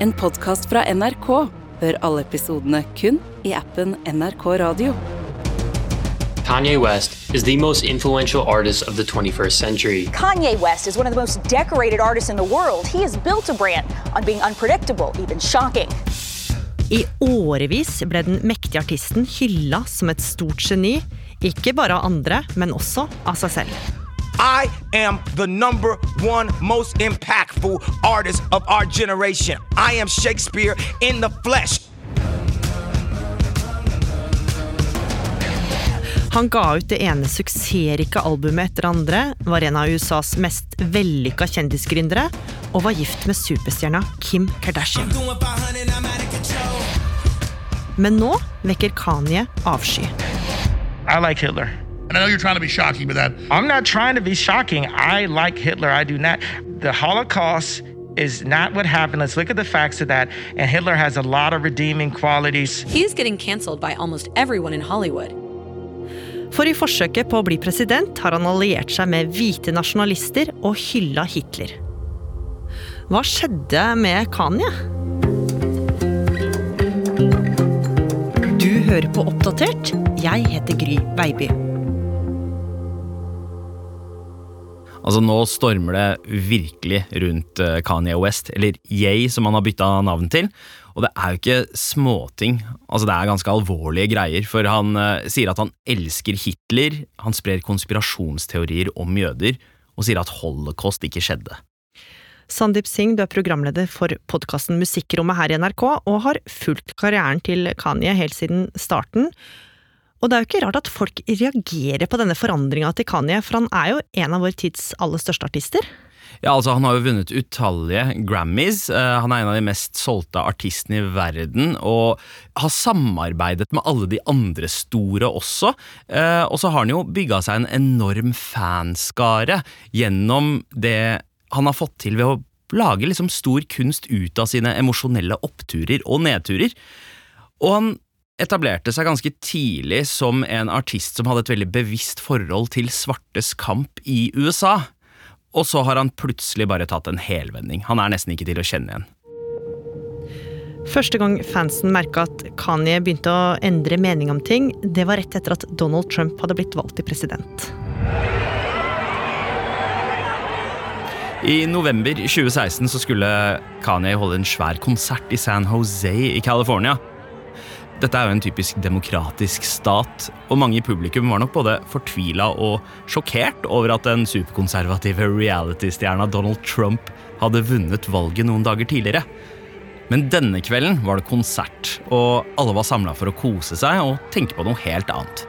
En podkast fra NRK. Hør alle episodene kun i appen NRK Radio. Kanye West is the most influential artist of the 21st century. Kanye West is one of the most decorated artists in the world. He has built a brand on being unpredictable, even shocking. I årevis ble den mektige artisten hylla som et stort geni, ikke bare av andre, men også av seg selv. I am the number one most impactful artist of our generation. I am Shakespeare in the flesh. Han ga ut det ene suksessrike albumet etter det andre, var en av USAs mest vellykka kjendisgründere, og var gift med superstjerna Kim Kardashian. Men nå vekker Kanye avsky. I like Hitler. And I know you're trying to be shocking with that. I'm not trying to be shocking. I like Hitler. I do not. The Holocaust is not what happened. Let's look at the facts of that. And Hitler has a lot of redeeming qualities. He is getting canceled by almost everyone in Hollywood. For i forsøket på å bli president har han alliert seg med hvite nasjonalister og hylla Hitler. Hva skjedde med Kanye? Du hører på Oppdatert. Jeg heter Gry Baby. Altså Nå stormer det virkelig rundt eh, Kanye West, eller Yay som han har bytta navn til. Og det er jo ikke småting. Altså Det er ganske alvorlige greier. For han uh, sier at han elsker Hitler, han sprer konspirasjonsteorier om jøder, og sier at holocaust ikke skjedde. Sandeep Singh, du er programleder for podkasten Musikkrommet her i NRK, og har fulgt karrieren til Kanye helt siden starten. Og det er jo ikke rart at folk reagerer på denne forandringa til Kanye, for han er jo en av vår tids aller største artister. Ja, altså Han har jo vunnet utallige Grammys. Uh, han er en av de mest solgte artistene i verden. Og har samarbeidet med alle de andre store også. Uh, og så har han jo bygga seg en enorm fanskare gjennom det han har fått til ved å lage liksom stor kunst ut av sine emosjonelle oppturer og nedturer. Og han etablerte seg ganske tidlig som en artist som hadde et veldig bevisst forhold til svartes kamp i USA. Og så har han plutselig bare tatt en helvending. Han er nesten ikke til å kjenne igjen. Første gang fansen merka at Kanye begynte å endre mening om ting, det var rett etter at Donald Trump hadde blitt valgt til president. I november 2016 så skulle Kanye holde en svær konsert i San Jose i California. Dette er jo en typisk demokratisk stat, og mange i publikum var nok både fortvila og sjokkert over at den superkonservative reality-stjerna Donald Trump hadde vunnet valget noen dager tidligere. Men denne kvelden var det konsert, og alle var samla for å kose seg og tenke på noe helt annet.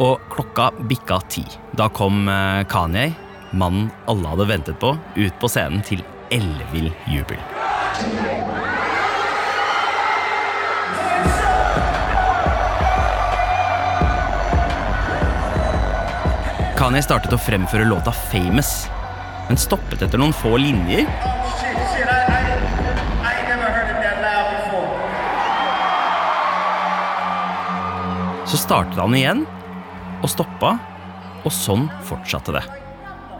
Og klokka bikka ti. Da kom eh, Kanye, mannen alle hadde ventet på, ut på scenen til ellevill jubel. Kanye startet å fremføre låta 'Famous', men stoppet etter noen få linjer. Så startet han igjen, og stoppa, og sånn fortsatte det.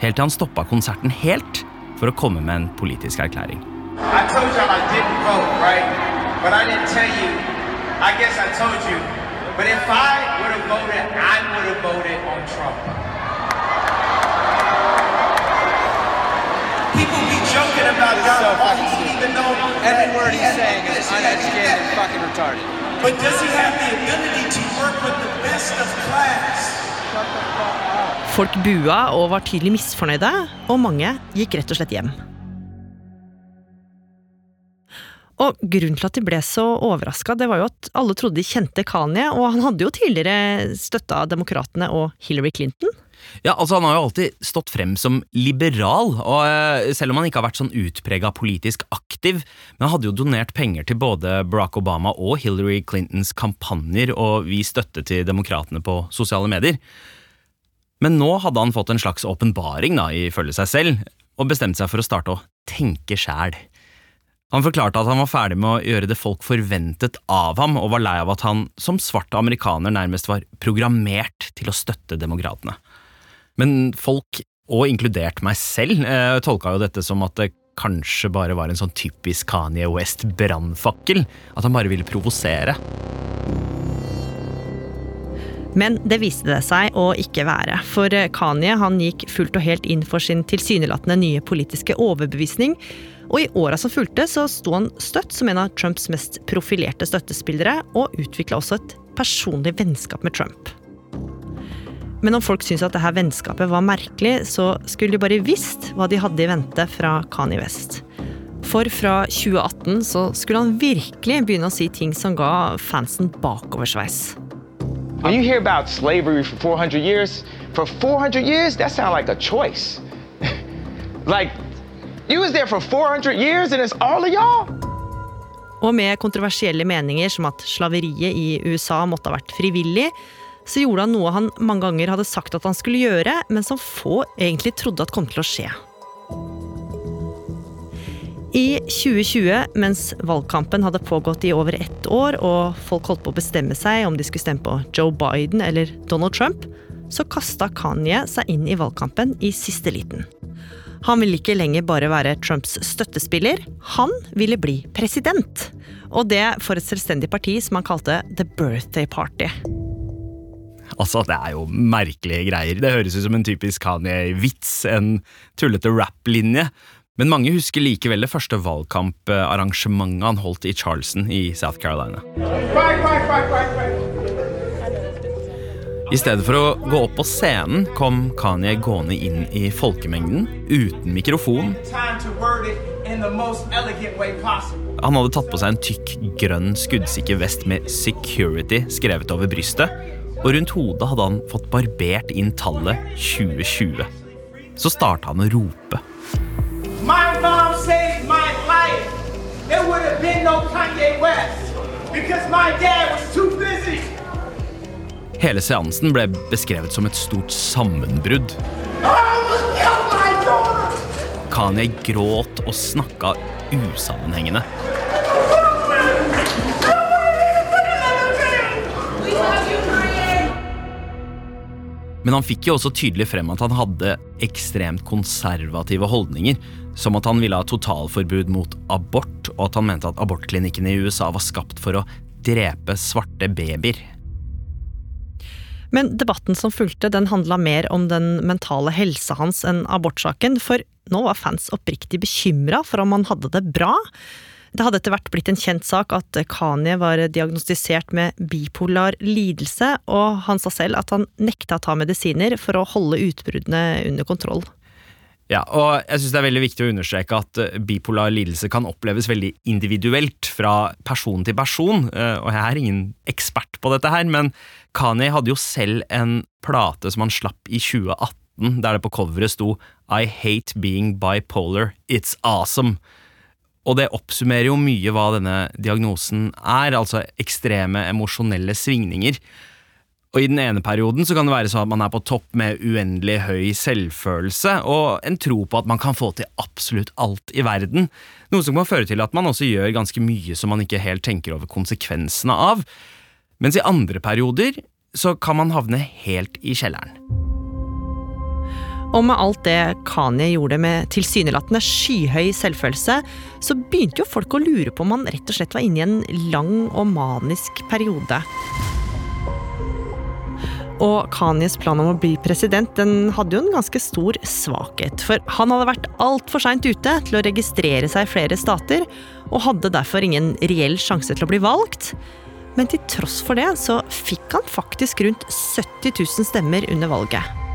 Helt til han stoppa konserten helt for å komme med en politisk erklæring. I told y'all I didn't vote, right? But I didn't tell you. I guess I told you. But if I would have voted, I would have voted on Trump. About God. All he even know every word he's saying is uneducated and fucking retarded. But does he have the ability to work with the best of class? Folk bua og var tydelig misfornøyde, og mange gikk rett og slett hjem. Og Grunnen til at de ble så overraska, var jo at alle trodde de kjente Kanye, og han hadde jo tidligere støtta Demokratene og Hillary Clinton. Ja, altså Han har jo alltid stått frem som liberal, og eh, selv om han ikke har vært sånn utprega politisk aktiv, men han hadde jo donert penger til både Barack Obama og Hillary Clintons kampanjer og vist støtte til demokratene på sosiale medier. Men nå hadde han fått en slags åpenbaring, ifølge seg selv, og bestemte seg for å starte å tenke sjæl. Han forklarte at han var ferdig med å gjøre det folk forventet av ham, og var lei av at han som svart amerikaner nærmest var programmert til å støtte demokratene. Men folk, og inkludert meg selv, eh, tolka jo dette som at det kanskje bare var en sånn typisk Kanye West-brannfakkel. At han bare ville provosere. Men det viste det seg å ikke være. For Kanye han gikk fullt og helt inn for sin tilsynelatende nye politiske overbevisning. Og i åra som fulgte, så sto han støtt som en av Trumps mest profilerte støttespillere, og utvikla også et personlig vennskap med Trump. Men om folk syntes at dette vennskapet var merkelig, så skulle de bare visst hva de hadde i vente fra Kanye West. For fra 2018 så skulle han virkelig begynne å si ting som ga fansen bakoversveis. When you hear about slavery for 400 years, for 400 years, that sounds like a choice. like, you was there for 400 years and it's all of y'all? Og med kontroversielle meninger som at slaveriet i USA måtte ha vært frivillig, så gjorde han noe han mange ganger hadde sagt at han skulle gjøre, men som få egentlig trodde at kom til å skje. I 2020, mens valgkampen hadde pågått i over ett år, og folk holdt på å bestemme seg om de skulle stemme på Joe Biden eller Donald Trump, så kasta Kanye seg inn i valgkampen i siste liten. Han ville ikke lenger bare være Trumps støttespiller, han ville bli president. Og det for et selvstendig parti som han kalte The Birthday Party. Altså, Det er jo merkelige greier. Det høres ut som en typisk Kanye-vits, en tullete rap-linje. Men mange husker likevel det første valgkamparrangementet han holdt i Charleston i South Carolina. I stedet for å gå opp på scenen kom Kanye gående inn i folkemengden uten mikrofon. Han hadde tatt på seg en tykk, grønn, skuddsikker vest med 'security' skrevet over brystet, og rundt hodet hadde han fått barbert inn tallet 2020. Så starta han å rope. My mom saved my life. There would have been no Kanye West because my dad was too busy. Hele seansen ble beskrevet som et stort sammenbrudd. Kanye gråt og snakka usammenhengende. Men han fikk jo også tydelig frem at han hadde ekstremt konservative holdninger, som at han ville ha totalforbud mot abort, og at han mente at abortklinikkene i USA var skapt for å drepe svarte babyer. Men debatten som fulgte, den handla mer om den mentale helsa hans enn abortsaken, for nå var fans oppriktig bekymra for om han hadde det bra. Det hadde etter hvert blitt en kjent sak at Kanye var diagnostisert med bipolar lidelse, og han sa selv at han nekta å ta medisiner for å holde utbruddene under kontroll. Ja, og jeg synes det er veldig viktig å understreke at bipolar lidelse kan oppleves veldig individuelt fra person til person, og jeg er ingen ekspert på dette her, men Kanye hadde jo selv en plate som han slapp i 2018, der det på coveret sto I hate being bipolar, it's awesome. Og det oppsummerer jo mye hva denne diagnosen er, altså ekstreme emosjonelle svingninger. Og I den ene perioden så kan det være sånn at man er på topp med uendelig høy selvfølelse og en tro på at man kan få til absolutt alt i verden, noe som kan føre til at man også gjør ganske mye som man ikke helt tenker over konsekvensene av. Mens i andre perioder så kan man havne helt i kjelleren. Og med alt det Kanye gjorde med tilsynelatende skyhøy selvfølelse, så begynte jo folk å lure på om han rett og slett var inne i en lang og manisk periode. Og Kanyes plan om å bli president den hadde jo en ganske stor svakhet. For han hadde vært altfor seint ute til å registrere seg i flere stater, og hadde derfor ingen reell sjanse til å bli valgt. Men til tross for det så fikk han faktisk rundt 70 000 stemmer under valget.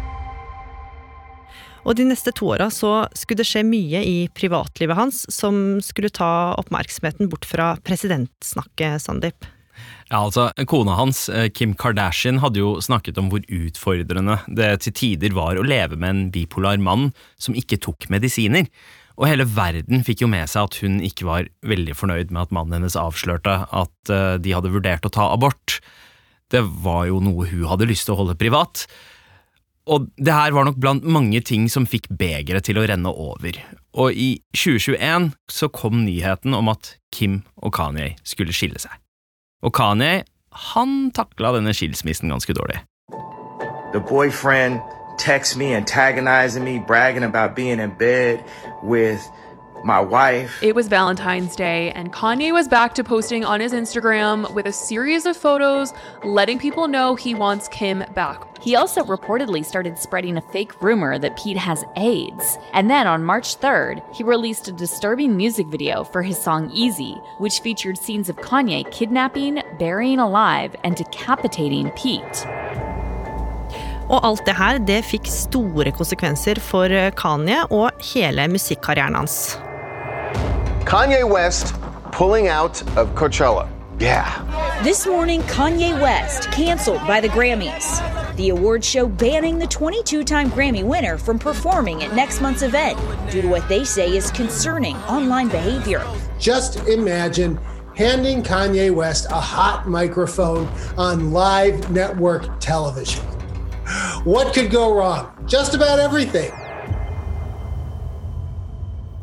Og de neste to åra så skulle det skje mye i privatlivet hans som skulle ta oppmerksomheten bort fra presidentsnakket, Sandeep. Ja, altså, Kona hans, Kim Kardashian, hadde jo snakket om hvor utfordrende det til tider var å leve med en bipolar mann som ikke tok medisiner. Og hele verden fikk jo med seg at hun ikke var veldig fornøyd med at mannen hennes avslørte at de hadde vurdert å ta abort. Det var jo noe hun hadde lyst til å holde privat. Og det her var nok blant mange ting som fikk begeret til å renne over. Og i 2021 så kom nyheten om at Kim og Kanye skulle skille seg. Og Kanye, han takla denne skilsmissen ganske dårlig. The boyfriend texts me, antagonizing me, bragging about being in bed with my wife. It was Valentine's Day, and Kanye was back to posting on his Instagram with a series of photos letting people know he wants Kim back. He also reportedly started spreading a fake rumor that Pete has AIDS. And then on March 3rd, he released a disturbing music video for his song Easy, which featured scenes of Kanye kidnapping, burying alive, and decapitating Pete. Og alt det her det fikk store konsekvenser for eh, Kanye og hele musikkarrieren hans. Kanye West pulling out of Coachella. Yeah. This morning, Kanye West canceled by the Grammys. The award show banning the 22 time Grammy winner from performing at next month's event due to what they say is concerning online behavior. Just imagine handing Kanye West a hot microphone on live network television. What could go wrong? Just about everything.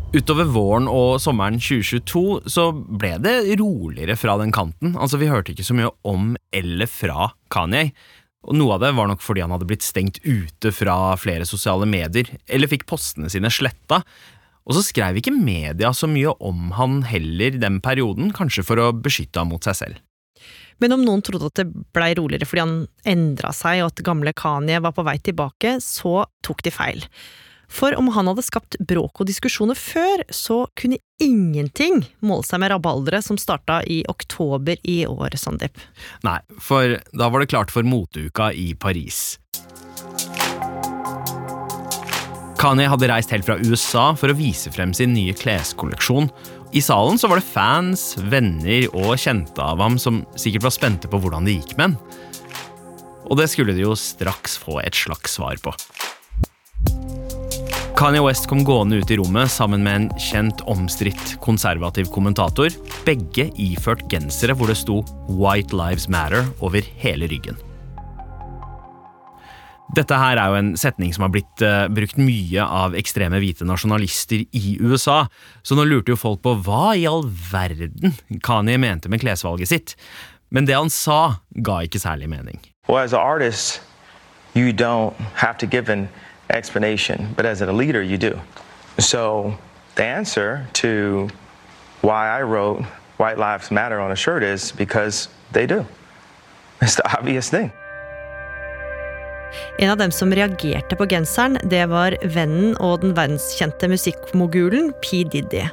Utover våren og sommeren 2022 så ble det roligere fra den kanten. Altså, Vi hørte ikke så mye om eller fra Kanye. Og Noe av det var nok fordi han hadde blitt stengt ute fra flere sosiale medier, eller fikk postene sine sletta. Og så skrev ikke media så mye om han heller den perioden, kanskje for å beskytte ham mot seg selv. Men om noen trodde at det blei roligere fordi han endra seg og at gamle Kanye var på vei tilbake, så tok de feil. For om han hadde skapt bråk og diskusjoner før, så kunne ingenting måle seg med rabalderet som starta i oktober i år, Sandeep. Nei, for da var det klart for moteuka i Paris. Kanye hadde reist helt fra USA for å vise frem sin nye kleskolleksjon. I salen så var det fans, venner og kjente av ham som sikkert var spente på hvordan det gikk med han. Og det skulle de jo straks få et slags svar på. Kanye West kom gående ut i rommet sammen med en kjent, omstridt konservativ kommentator, begge iført gensere hvor det sto 'White Lives Matter' over hele ryggen. Dette her er jo en setning som har blitt uh, brukt mye av ekstreme hvite nasjonalister i USA, så nå lurte jo folk på hva i all verden Kanye mente med klesvalget sitt. Men det han sa, ga ikke særlig mening. Well, as an artist, you give an explanation, but as a leader, you do. So the answer to why I wrote White Lives Matter on a shirt is because they do. It's the obvious thing. En av dem som reagerte på genseren, det var vennen og den verdenskjente musikkmogulen P. Diddy.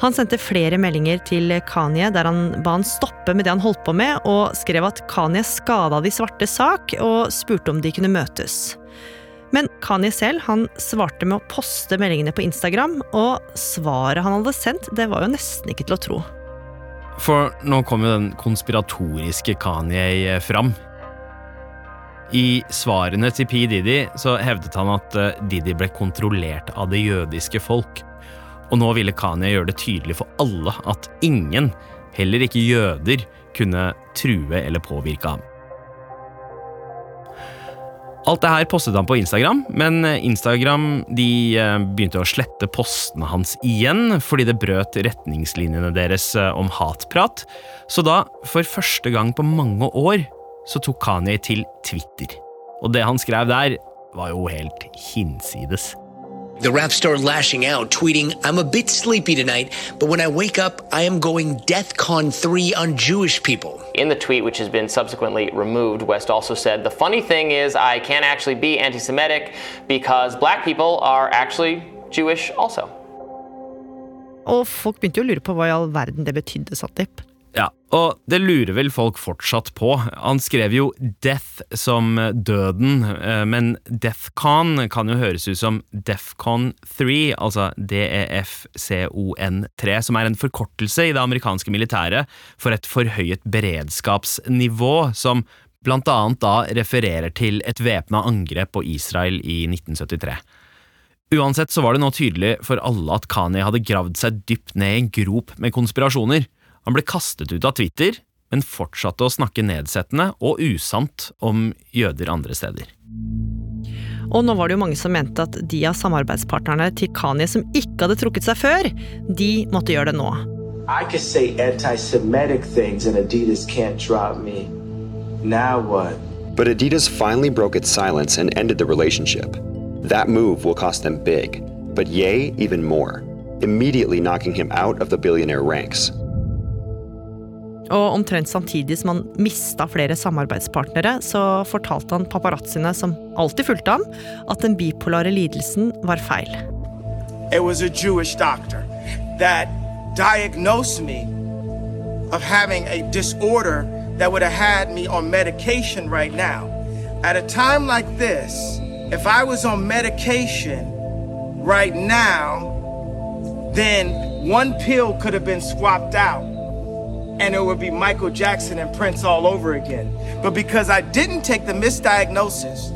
Han sendte flere meldinger til Kanye der han ba han stoppe med det han holdt på med, og skrev at Kanye skada de svarte sak, og spurte om de kunne møtes. Men Kanye selv han svarte med å poste meldingene på Instagram, og svaret han hadde sendt, det var jo nesten ikke til å tro. For nå kom jo den konspiratoriske Kanye fram. I svarene til P. Didi så hevdet han at Didi ble kontrollert av det jødiske folk. Og nå ville Kanye gjøre det tydelig for alle at ingen, heller ikke jøder, kunne true eller påvirke ham. Alt det her postet han på Instagram, men Instagram de eh, begynte å slette postene hans igjen fordi det brøt retningslinjene deres eh, om hatprat. Så da, for første gang på mange år, så tok Kanye til Twitter. Og det han skrev der, var jo helt hinsides. The rap star lashing out, tweeting, I'm a bit sleepy tonight, but when I wake up, I am going DEFCON 3 on Jewish people. In the tweet, which has been subsequently removed, West also said, The funny thing is, I can't actually be anti Semitic because black people are actually Jewish also. Og folk begynte jo å lure på hva i all verden det betydde, Satip. Ja, og det lurer vel folk fortsatt på. Han skrev jo Death som døden, eh, men Defcon kan jo høres ut som Defcon 3, altså DEFCON3, som er en forkortelse i det amerikanske militæret for et forhøyet beredskapsnivå, som blant annet da refererer til et væpna angrep på Israel i 1973. Uansett så var det nå tydelig for alle at Kani hadde gravd seg dypt ned i en grop med konspirasjoner. Han ble kastet ut av Twitter, men fortsatte å snakke nedsettende og usant om jøder andre steder. Og nå var det jo mange som mente at de av samarbeidspartnerne til Kanye som ikke hadde trukket seg før, de måtte gjøre det nå. I could say anti-Semitic things and Adidas can't drop me. Now what? But Adidas finally broke its silence and ended the relationship. That move will cost them big, but Ye even more. immediately knocking him out of the billionaire ranks. Og omtrent samtidig som han mista flere samarbeidspartnere, så fortalte han paparazziene som alltid fulgte ham, at den bipolare lidelsen var feil. It was a Jewish doctor that diagnosed me of having a disorder that would have had me on medication right now. At time like this, if I was on medication right now, then one pill could have been swapped out and it would be Michael Jackson and Prince all over again. But because I didn't take the misdiagnosis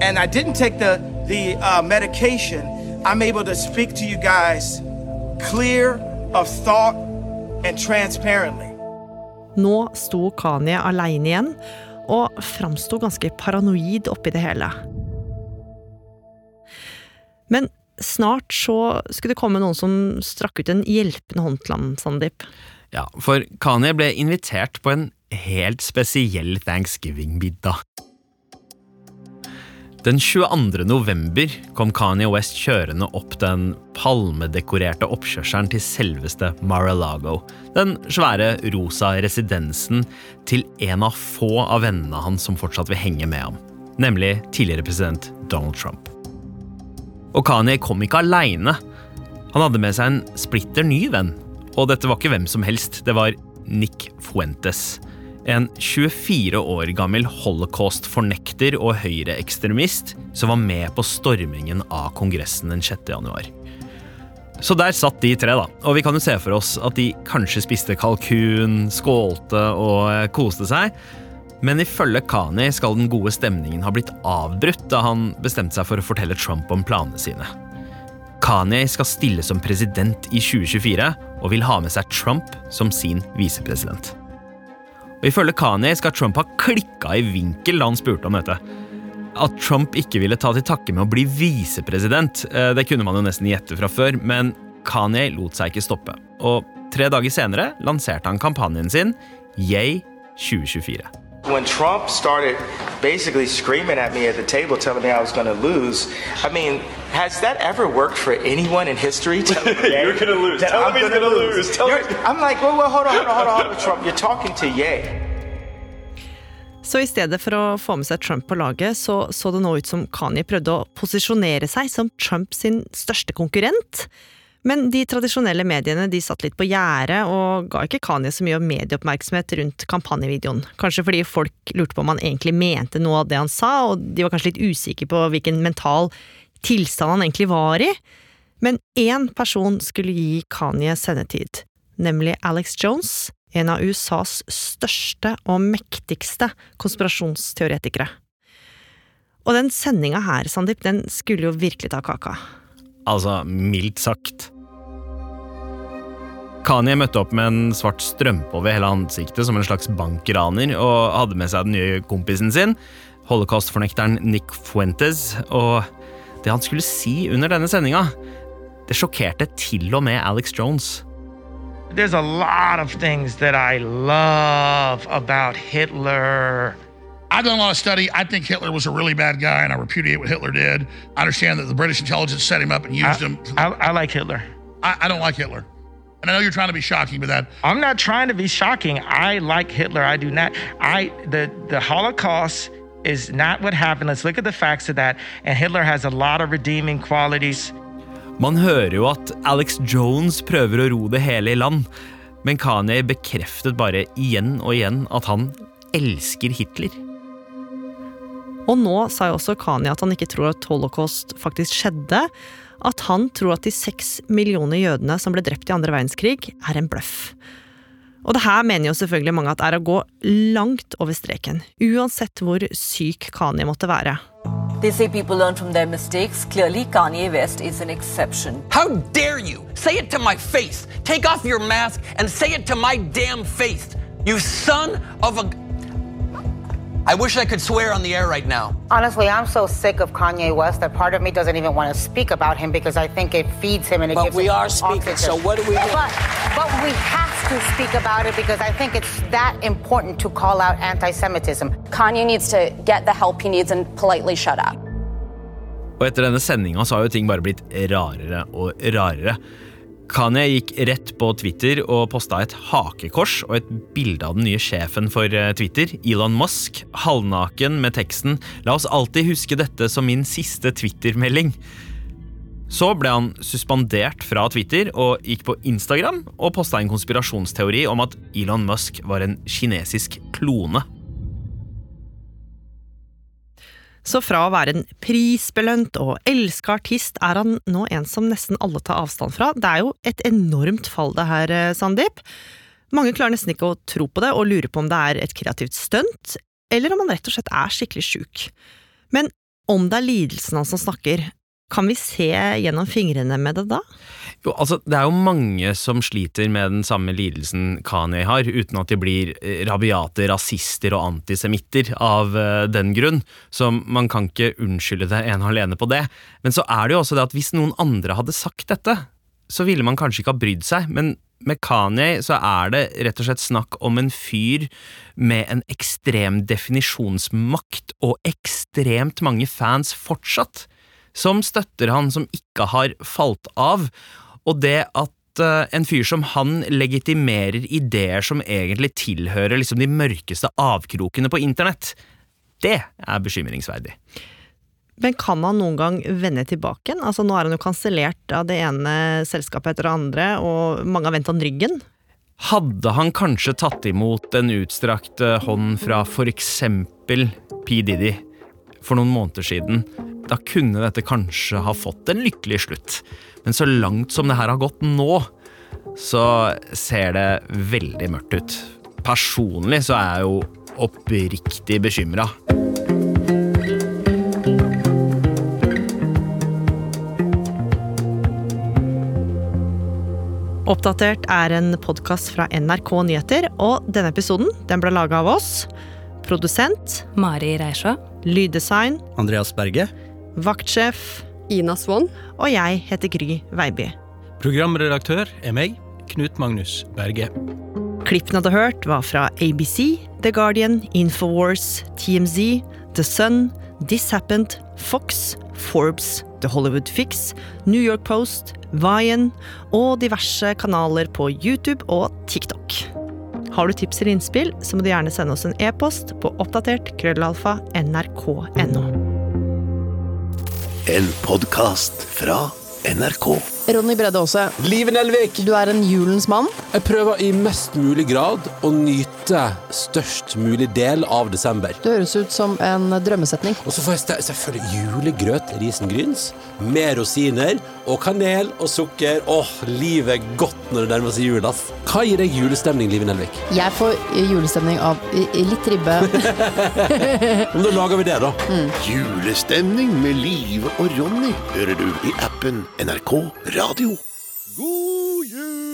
and I didn't take the, the uh, medication, I'm able to speak to you guys clear of thought and transparently. Nå sto Kanye aleine igjen, og framsto ganske paranoid oppi det hele. Men snart så skulle det komme noen som strakk ut en hjelpende hånd til ham, Sandeep. Ja, for Kanye ble invitert på en helt spesiell thanksgiving-middag. Den 22. november kom Kanye West kjørende opp den palmedekorerte oppkjørselen til selveste Mar-a-Lago, den svære rosa residensen til en av få av vennene hans som fortsatt vil henge med ham, nemlig tidligere president Donald Trump. Og Kanye kom ikke aleine. Han hadde med seg en splitter ny venn, og dette var ikke hvem som helst, det var Nick Fuentes. En 24 år gammel holocaust-fornekter og høyreekstremist som var med på stormingen av Kongressen den 6. januar. Så der satt de tre, da. Og vi kan jo se for oss at de kanskje spiste kalkun, skålte og eh, koste seg. Men ifølge Kani skal den gode stemningen ha blitt avbrutt da han bestemte seg for å fortelle Trump om planene sine. Kanye skal stille som president i 2024 og vil ha med seg Trump som sin visepresident. Og Ifølge Kanye skal Trump ha klikka i vinkel da han spurte om dette. At Trump ikke ville ta til takke med å bli visepresident, eh, det kunne man jo nesten gjette fra før, men Kanye lot seg ikke stoppe. Og tre dager senere lanserte han kampanjen sin Yay 2024. When Trump started basically screaming at me at the table, telling me I was going to lose, I mean, has that ever worked for anyone in history? You're gonna lose. Tell him he's gonna lose. Tell him- I'm like, well, well, hold on, hold on, hold on, hold on, Trump. You're talking to Ye. Så i stedet for å få med seg Trump på laget, så så det nå ut som Kanye prøvde å posisjonere seg som Trump sin største konkurrent. Men de tradisjonelle mediene de satt litt på gjerdet og ga ikke Kanye så mye medieoppmerksomhet rundt kampanjevideoen. Kanskje fordi folk lurte på om han egentlig mente noe av det han sa, og de var kanskje litt usikre på hvilken mental tilstand han egentlig var i. Men én person skulle gi Kanye sendetid, nemlig Alex Jones, en av USAs største og mektigste konspirasjonsteoretikere. Og den sendinga her, Sandeep, den skulle jo virkelig ta kaka. Altså, mildt sagt. Kanye møtte opp med en svart strømpe over hele ansiktet som en slags bankraner, og hadde med seg den nye kompisen sin, holocaust-fornekteren Nick Fuentes, og det han skulle si under denne sendinga, det sjokkerte til og med Alex Jones. There's a lot of things that I love about Hitler. I've done a lot of study. I think Hitler was a really bad guy, and I repudiate what Hitler did. I understand that the British intelligence set him up and used I, him. I, I like Hitler. I, I don't like Hitler. And I know you're trying to be shocking with that. I'm not trying to be shocking. I like Hitler. I do not. I the the Holocaust is not what happened. Let's look at the facts of that. And Hitler has a lot of redeeming qualities. Man hører jo at Alex Jones prøver å ro det hele i land, men Kanye bekreftet bare igjen og igjen at han elsker Hitler. Og nå sa jo også Kanye at han ikke tror at holocaust faktisk skjedde. At han tror at de seks millioner jødene som ble drept i andre verdenskrig, er en bløff. Og det her mener jo selvfølgelig mange at er å gå langt over streken, uansett hvor syk Kanye måtte være. They say people learn from their mistakes. Clearly, Kanye West is an exception. How dare you say it to my face? Take off your mask and say it to my damn face. You son of a. I wish I could swear on the air right now. Honestly, I'm so sick of Kanye West that part of me doesn't even want to speak about him because I think it feeds him and it But gives we are speaking, oxygen. so what do we do? But, but we have to speak about it because I think it's that important to call out anti-Semitism. Kanye needs to get the help he needs and politely shut up. Og etter denne sendinga så har jo ting bare blitt rarere og rarere. Kanye gikk rett på Twitter og posta et hakekors og et bilde av den nye sjefen for eh, Twitter, Elon Musk, halvnaken med teksten 'La oss alltid huske dette som min siste Twitter-melding'. Så ble han suspendert fra Twitter og gikk på Instagram og posta en konspirasjonsteori om at Elon Musk var en kinesisk klone. Så fra å være en prisbelønt og elska artist, er han nå en som nesten alle tar avstand fra. Det er jo et enormt fall det her, eh, Sandeep. Mange klarer nesten ikke å tro på det, og lurer på om det er et kreativt stunt, eller om han rett og slett er skikkelig sjuk. Men om det er lidelsen hans som snakker, kan vi se gjennom fingrene med det da? Jo, altså, Det er jo mange som sliter med den samme lidelsen Kanye har, uten at de blir eh, rabiate rasister og antisemitter av uh, den grunn. Så man kan ikke unnskylde det ene alene på det. Men så er det jo også det at hvis noen andre hadde sagt dette, så ville man kanskje ikke ha brydd seg. Men med Kanye så er det rett og slett snakk om en fyr med en ekstrem definisjonsmakt og ekstremt mange fans fortsatt som støtter han, som ikke har falt av. Og det at uh, en fyr som han legitimerer ideer som egentlig tilhører liksom de mørkeste avkrokene på internett, det er bekymringsverdig. Men kan han noen gang vende tilbake igjen? Altså, nå er han jo kansellert av det ene selskapet etter det andre, og mange har vendt han ryggen. Hadde han kanskje tatt imot en utstrakt eh, hånd fra for eksempel P. Diddy for noen måneder siden, da kunne dette kanskje ha fått en lykkelig slutt. Men så langt som det her har gått nå, så ser det veldig mørkt ut. Personlig så er jeg jo oppriktig bekymra. Oppdatert er en podkast fra NRK Nyheter, og denne episoden den ble laga av oss. Produsent Mari Reisjå. Lyddesign Andreas Berge. Vaktsjef Ina Swann. Og jeg heter Gry Veiby. Programredaktør er meg, Knut Magnus Berge. Klippene du har hørt, var fra ABC, The Guardian, Infowars, TMZ, The Sun, This Happened, Fox, Forbes, The Hollywood Fix, New York Post, Vian og diverse kanaler på YouTube og TikTok. Har du tips eller innspill, så må du gjerne sende oss en e-post på oppdatert krøllalfa nrk.no. En podkast fra NRK. Ronny Bredde Aase. Live Nelvik. Du er en julens mann. Jeg prøver i mest mulig grad å nyte størst mulig del av desember. Det høres ut som en drømmesetning. Og så får jeg selvfølgelig julegrøt risengryns med rosiner og kanel og sukker. Åh, livet er godt når det nærmer seg jul, ass. Hva gir deg julestemning, Live Nelvik? Jeg får julestemning av litt ribbe. Men da lager vi det, da. Mm. Julestemning med Live og Ronny hører du i appen NRK Radio. God jul!